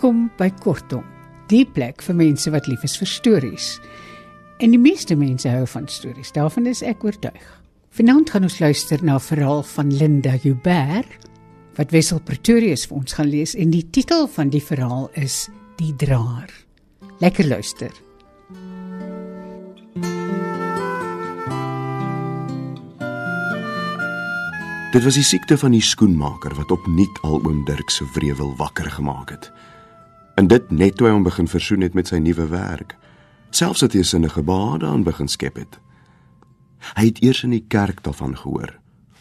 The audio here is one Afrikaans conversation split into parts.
Welkom by Kortom, die plek vir mense wat lief is vir stories. En die meeste mense hou van stories, daarvan is ek oortuig. Vanaand gaan ons luister na 'n verhaal van Linda Joubert wat Wessel Pretorius vir ons gaan lees en die titel van die verhaal is Die Draer. Lekker luister. Dit was die siekte van die skoenmaker wat opnuut al oom Dirk se wrevel wakker gemaak het. En dit net toe hy hom begin versoen het met sy nuwe werk. Selfs het hy 'n sinnige bade aan begin skep het. Hy het eers in die kerk daarvan gehoor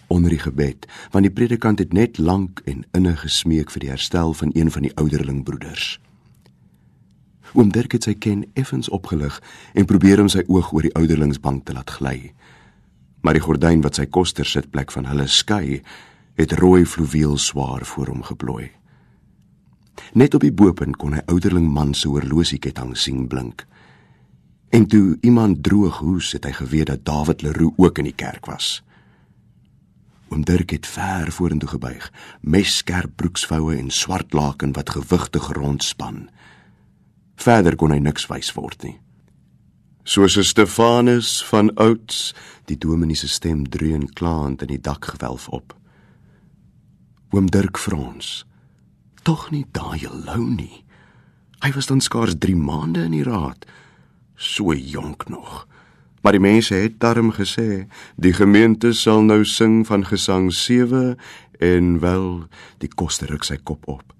onder die gebed, want die predikant het net lank en innig gesmeek vir die herstel van een van die ouderlingbroeders. Oom Dirk het sy ken effens opgelig en probeer om sy oog oor die ouderlingsbank te laat gly maar die gordyn wat sy koster sitplek van hulle skei, het rooi fluweel swaar voor hom geplooi. Net op die bopunt kon hy ouderling man se horlosieketting sien blink. En toe iemand droog hoes, het hy geweet dat David Leroux ook in die kerk was. Oom Dirk het ver vorentoe gebuig, messkerp broeksvoue en swart laken wat gewigtig rondspan. Verder kon hy niks wys word nie soos 'n Stefanus van ouds die dominee se stem dreun klaand in die dakgewelf op oom Dirk Frans tog nie daai lou nie hy was dan skaars 3 maande in die raad so jonk nog maar die mense het darm gesê die gemeente sal nou sing van gesang 7 en wel die koster ruk sy kop op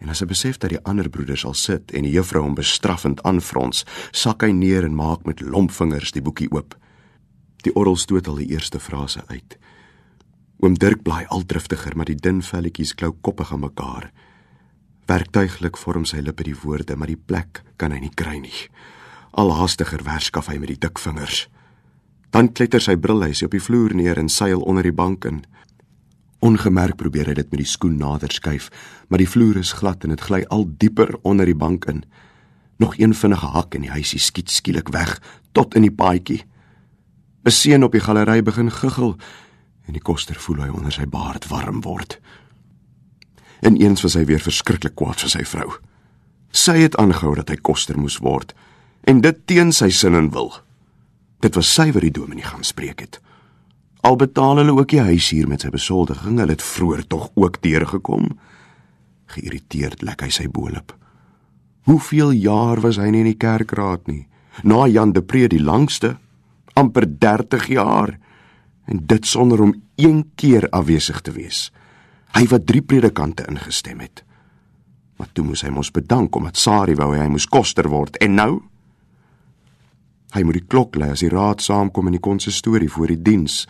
En as hy besef dat die ander broeders al sit en die juffrou hom bestraffend aanfrons, sak hy neer en maak met lomp vingers die boekie oop. Die orgel stoot al die eerste frase uit. Oom Dirk bly al driftiger, maar die dun velletjies klou koppig aan mekaar. Werktuiglik vorm sy lippe die woorde, maar die plek kan hy nie kry nie. Al haastiger werskaf hy met die dik vingers. Dan kletter sy brilhuis op die vloer neer en seil onder die bank in. Ongemerk probeer hy dit met die skoen nader skuif, maar die vloer is glad en dit gly al dieper onder die bank in. Nog een vinnige hak en die huisie skiet skielik weg tot in die paadjie. 'n Seun op die galery begin guggel en die koster voel hy onder sy baard warm word. En eens was hy weer verskriklik kwaad vir sy vrou. Sy het aangehou dat hy koster moes word en dit teen sy sin en wil. Dit was sy wat die dominee gaan spreek het. Al betaal hulle ook die huis hier met sy besoldiging, hulle het vroeër tog ook deurgekom. Geïrriteerd lek hy sy boelop. Hoeveel jaar was hy nie in die kerkraad nie? Na Jan de Pre die langste, amper 30 jaar. En dit sonder om een keer afwesig te wees. Hy wat drie predikante ingestem het. Maar toe moes hy mos bedank omdat Sari wou hy moes koster word en nou Hy moet die klok lê as die raad saamkom in die konsistorie voor die diens.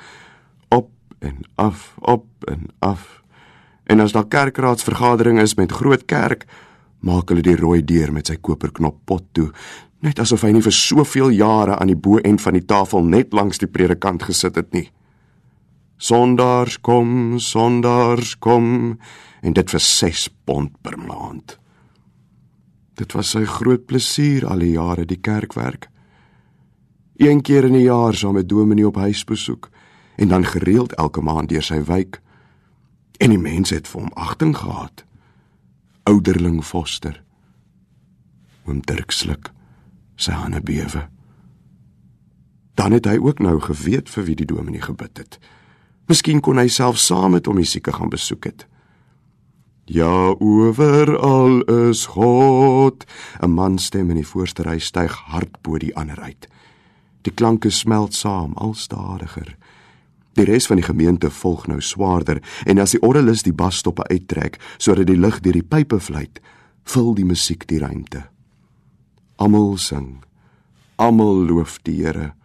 Op en af, op en af. En as daar kerkraadsvergadering is met groot kerk, maak hulle die rooi deur met sy koperknop pot toe, net asof hy nie vir soveel jare aan die bo-end van die tafel net langs die predikant gesit het nie. Sondaars kom, sondaars kom en dit vir 6 pond per maand. Dit was sy groot plesier al die jare die kerkwerk. Een keer in 'n jaar saam met Dominee op huisbesoek en dan gereeld elke maand deur sy wijk. En die mense het vir hom agting gehad. Ouderling Foster. Oom Dirk sluk sy hande bewe. Dan het hy ook nou geweet vir wie die Dominee gebid het. Miskien kon hy self saam met hom die sieke gaan besoek het. Ja, oweral is God. 'n Man stem in die voorste ry styg hard bo die ander uit. Die klanke smelt saam, al stadiger. Die res van die gemeente volg nou swaarder en as die orgelis die basstoppe uittrek sodat die lig deur die pype vlieg, vul die musiek die ruimte. Almal sing. Almal loof die Here.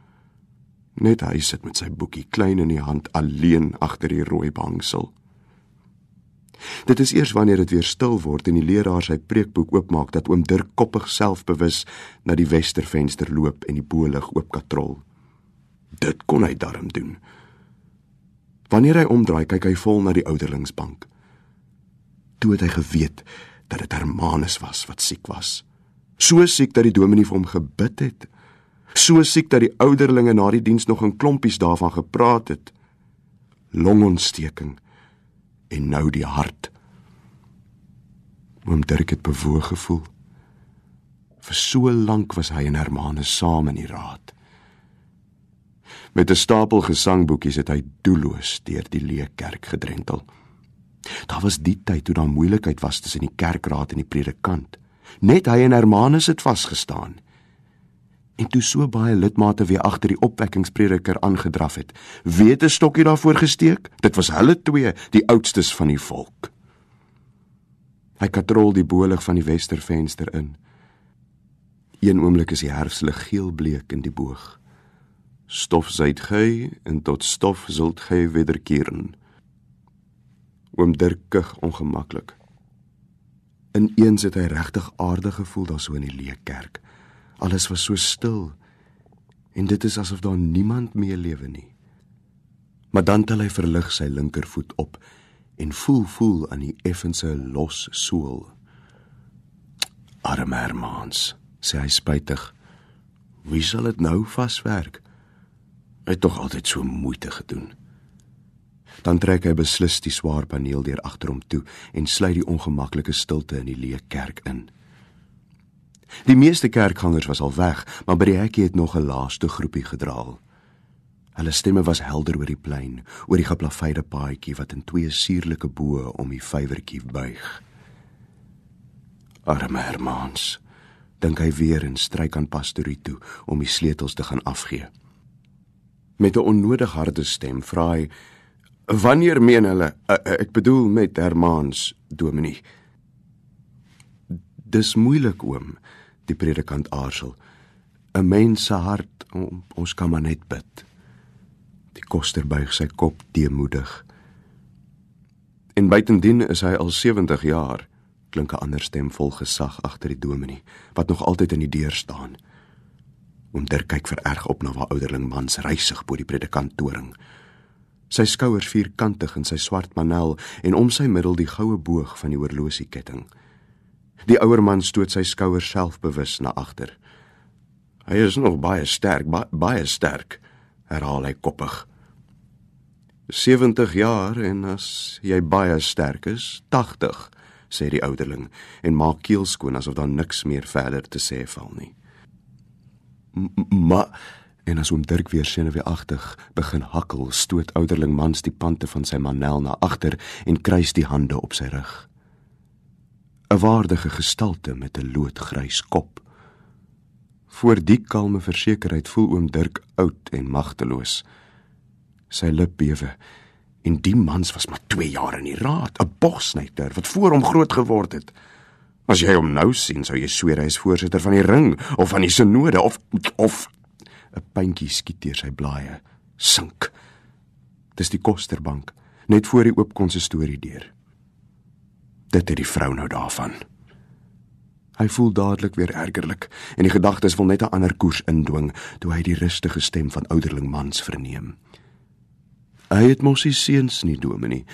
Net hy sit met sy boekie klein in die hand alleen agter die rooi banksel. Dit is eers wanneer dit weer stil word en die leraar sy preekboek oopmaak dat oom Dirk koppig selfbewus na die westervenster loop en die bolig oop katrol. Dit kon hy darm doen. Wanneer hy omdraai, kyk hy vol na die ouderlingsbank. Toe het hy geweet dat dit Hermanus was wat siek was. So siek dat die dominee vir hom gebid het. So siek dat die ouderlinge na die diens nog in klompies daarvan gepraat het. Longontsteking en nou die hart. Oom Dirk het bewoog gevoel. Vir so lank was hy en Hermanus saam in die raad. Met 'n stapel gesangboekies het hy doelloos deur die leë kerk gedrentel. Daar was die tyd toe daar moeilikheid was tussen die kerkraad en die predikant. Net hy en Hermanus het vasgestaan. En toe so baie lidmate weer agter die opwekkingsprediker aangedraf het, weet 'n stokkie daarvoor gesteek. Dit was hulle twee, die oudstes van die volk. Hy katrol die bolig van die westervenster in. Een oomblik is die herfslig geelbleek in die boog. Stof seid gij en tot stof zult gij wederkeren. Oom Dirk kug ongemaklik. Ineens het hy regtig aardig gevoel daar so in die leë kerk. Alles was so stil en dit is asof daar niemand meer lewe nie. Maar dan tel hy verlig sy linkervoet op en voel voel aan die effense los sool. Arme Hermans, sê hy spytig. Wie sal dit nou vaswerk? Hy het tog altyd so moeite gedoen. Dan trek hy beslis die swaar paneel deur agter hom toe en sluit die ongemaklike stilte in die leë kerk in. Die meeste kerkgangers was al weg, maar by die hekkie het nog 'n laaste groepie gedraal. Hulle stemme was helder oor die plein, oor die geplaveide paadjie wat in twee suurlike boë om die vywertjie buig. Arme Hermans, dink hy weer en stryk aan pastorie toe om die sleutels te gaan afgee. Met 'n onnodig harde stem vra hy: "Wanneer meen hulle? Uh, ek bedoel met Hermans, Dominee." Dis moeilik, oom, die predikant aarsel. 'n Mens se hart, ons kan maar net bid. Die koster buig sy kop deemoedig. En buitendien is hy al 70 jaar, klink 'n ander stem vol gesag agter die dominee wat nog altyd in die deur staan. Oom Dirk kyk vererg op na waar ouderling mans reisig bo die predikanttoring. Sy skouers vierkantig in sy swart manel en om sy middel die goue boog van die horlosieketting. Die ouer man stoot sy skouers selfbewus na agter. Hy is nog baie sterk, ba baie sterk herhaal hy koppig. 70 jaar en as jy baie sterk is, 80, sê die ouderling en maak keel skoon asof daar niks meer verder te sê val nie. Maar en as oom Dirk weer senuweeagtig begin hakkel, stoot ouderling mans die pante van sy manel na agter en kruis die hande op sy rug. 'n Waardige gestalte met 'n loodgrys kop. Voor die kalme versekerheid voel oom Dirk oud en magteloos. Sy lip bewe. En die mans was maar 2 jaar in die raad, 'n bogsnyter wat voor hom groot geword het. As jy hom nou sien, sou jy sweer hy is voorsitter van die ring of van die sinode of of 'n puntjie skiet deur sy blaaie. Sink. Dis die kosterbank net voor die oop konsistorie deur. Dit het die vrou nou daarvan. Hy voel dadelik weer ergerlik en die gedagtes wil net 'n ander koers indwing toe hy die rustige stem van ouderling mans verneem. Hy het mos sy seuns nie dominee.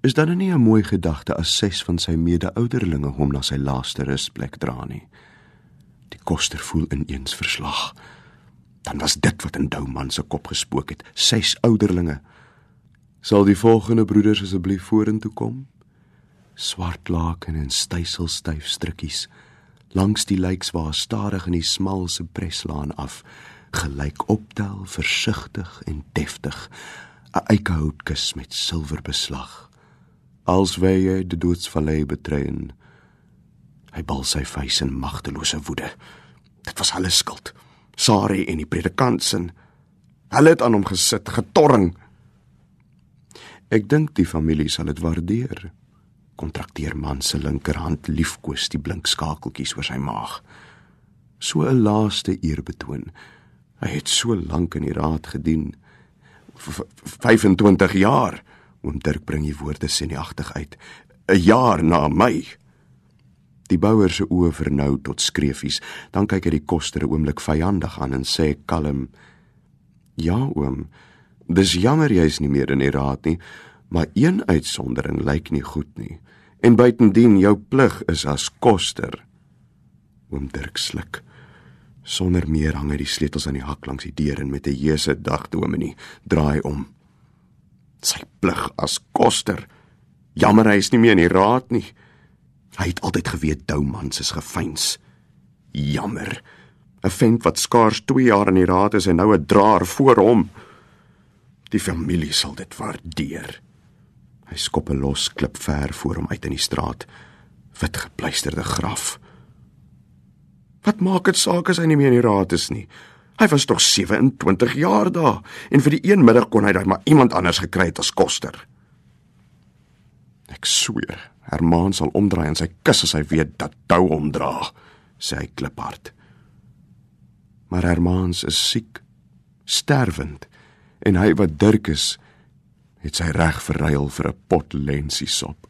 Is dan nie 'n mooi gedagte as ses van sy mede-ouderlinge hom na sy laaste rusplek dra nie. Die koster voel ineens verslag. Dan was dit wat in Douman se kop gespook het, ses ouderlinge. Sal die volgende broeders asseblief vorentoe kom? Swart laken en styselstyf strikkies langs die lykswaar stadig in die smal se preslaan af, gelyk optel, versigtig en deftig, 'n eikehoutkus met silwer beslag. Als wye die doodsvallei betrein. Hy bal sy vuis in magtelose woede. Dit was hulle skuld. Sari en die predikant se. Hulle het aan hom gesit, getorring. Ek dink die familie sal dit waardeer kontrakteer man se linkerhand liefkoes die blink skakeltjies oor sy maag. So 'n laaste eerbetoon. Hy het so lank in die raad gedien. V 25 jaar. Oom Dirk bring die woorde sinigtig uit. 'n Jaar na my. Die bouer se oë vernou tot skreefies. Dan kyk hy die koster 'n oomblik vyandig aan en sê kalm: "Ja, oom, dis jammer jy's nie meer in die raad nie." Maar een uitsondering lyk nie goed nie. En buitendien jou plig is as koster. Oom Dirk sluk. Sonder meer hang hy die sleutels aan die hak langs die deur en met 'n jeuse dag dominee draai om. Sy plig as koster. Jammer hy is nie meer in die raad nie. Hy het altyd geweet Doumans is gefeins. Jammer. 'n Vent wat skaars 2 jaar in die raad is en nou 'n draer voor hom. Die familie sal dit waardeer. Hy skop 'n los klip ver voor hom uit in die straat. Wit gepleisterde graf. Wat maak dit saak as hy nie meer in die raad is nie? Hy was tog 27 jaar daar en vir die een middag kon hy dan maar iemand anders gekry het as koster. Ek sweer, Herman sal omdraai en sy kus as hy weet dat Tou omdra, sê hy kliphard. Maar Hermans is siek, sterwend en hy wat Dirk is, het sy reg verruil vir 'n pot lensiesop.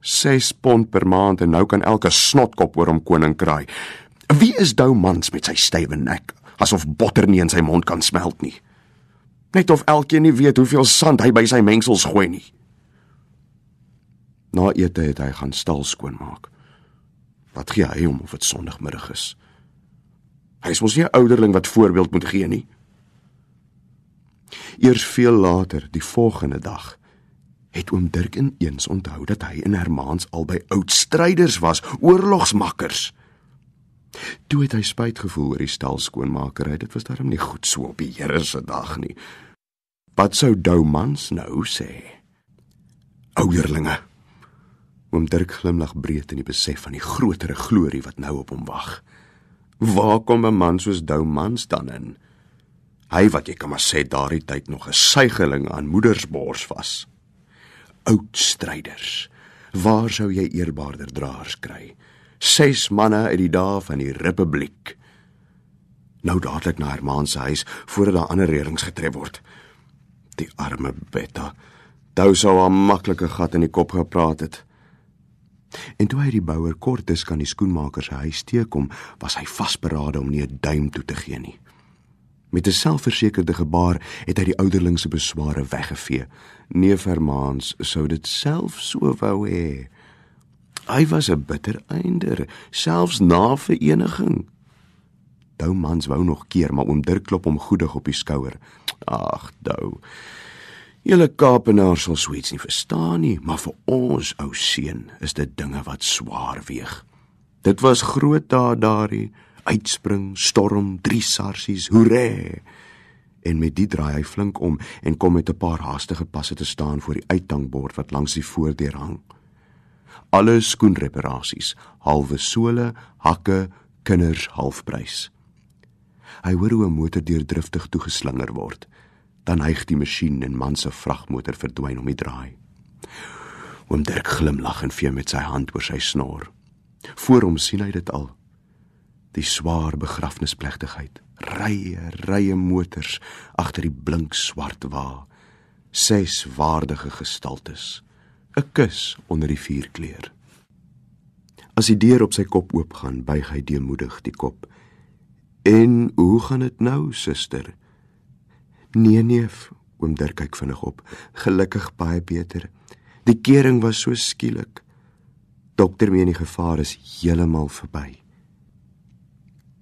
6 pond per maand en nou kan elke snotkop oor hom koning kraai. Wie is Dou mans met sy stywe nek, asof botter nie in sy mond kan smelt nie. Net of elkeen nie weet hoeveel sand hy by sy mengsels gooi nie. Na ete het hy gaan stal skoonmaak. Wat gee hy hom of dit sonoggemiddag is? Hy is mos nie 'n ouderling wat voorbeeld moet gee nie. Eers veel later, die volgende dag, het oom Dirk ineens onthou dat hy en Hermans albei oud stryders was, oorlogsmakkers. Toe het hy spyt gevoel oor die stal skoonmakerry. Dit was darem nie goed so op die Here se dag nie. Wat sou Doumans nou sê? Ouderlinge. Oom Dirk glimlag breed in die besef van die grotere glorie wat nou op hom wag. Waar kom 'n man soos Doumans dan in? Hy wat jy kan maar sê daardie tyd nog 'n suigeling aan moedersbors was. Oud stryders. Waar sou jy eerbaarder draers kry? Ses manne uit die dae van die Republiek. Nou dadelik na Herman se huis voordat daar ander reëlings getref word. Die arme Betta. Dou sou 'n maklike gat in die kop gepraat het. En toe hy die bouer kortes kan die skoenmaker se huis teekom, was hy vasberade om nie 'n duim toe te gee nie. Met 'n selfversekerde gebaar het hy die ouderling se besware weggevee. Neef Hermans sou dit self so wou hê. Hy was 'n bitter einder, selfs na vereniging. Dou mans wou nog keer, maar oom Dirk klop hom goedig op die skouer. Ag, Dou. Julle Kaapenaars sal suits nie verstaan nie, maar vir ons ou seun is dit dinge wat swaar weeg. Dit was groot dae daardie uitspring, storm, drie sarsies, hoere. En met dit draai hy flink om en kom met 'n paar haastige passe te staan voor die uithangbord wat langs die voordeur hang. Alle skoenreparasies, halwe sole, hakke, kinders halfprys. Hy hoor hoe 'n motor deurdriftig toegeslinger word. Dan hyg die masjien en man se vragmotor verdwyn om die draai. Oom Dirk glimlag en vee met sy hand oor sy snor. Voor hom sien hy dit al die swaar begrafnisplegtigheid. Rye rye motors agter die blink swart wa. Ses waardige gestaltes. 'n kus onder die vuurkleur. As die deur op sy kop oopgaan buig hy deemoedig die kop. En hoe gaan dit nou suster nee neef oom Dirk kyk vinnig op. Gelukkig baie beter. Die kering was so skielik. Dokter meen die gevaar is heeltemal verby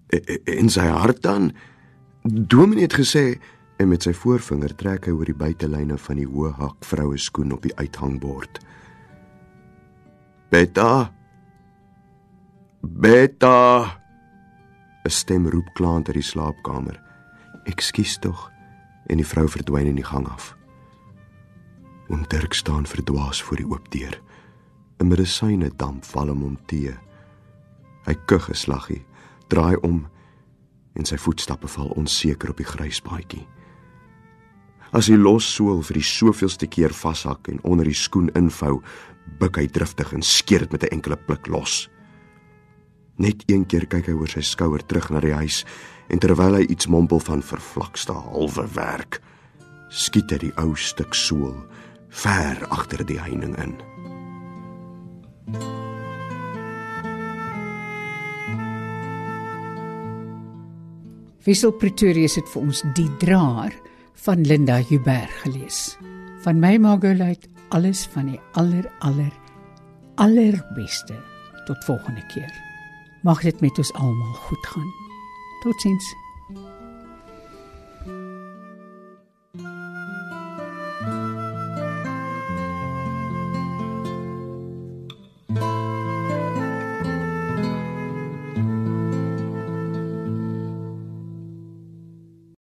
en sy hart dan Dominee het gesê en met sy voorvinger trek hy oor die buitelyne van die hoë hak vroue skoen op die uithangbord. Beta. Beta. 'n stem roep klaand uit die slaapkamer. Ekskuus tog en die vrou verdwyn in die gang af. Oom Dirk staan verdwaas voor die oop deur. 'n Medisyne damp val hom om tee. Hy kug 'n slaggie draai om en sy voetstappe val onseker op die grys paadjie. As hy los sool vir die soveelste keer vashak en onder die skoen invou, buig hy driftig en skeer dit met 'n enkele pluk los. Net een keer kyk hy oor sy skouer terug na die huis en terwyl hy iets mompel van vervlakste halwe werk, skiet hy die ou stuk sool ver agter die heining in. Wissel Pretorius het vir ons die draer van Linda Huber gelees. Van my Margolite alles van die aller aller allerbeste tot volgende keer. Mag dit met ons almal goed gaan. Totsiens.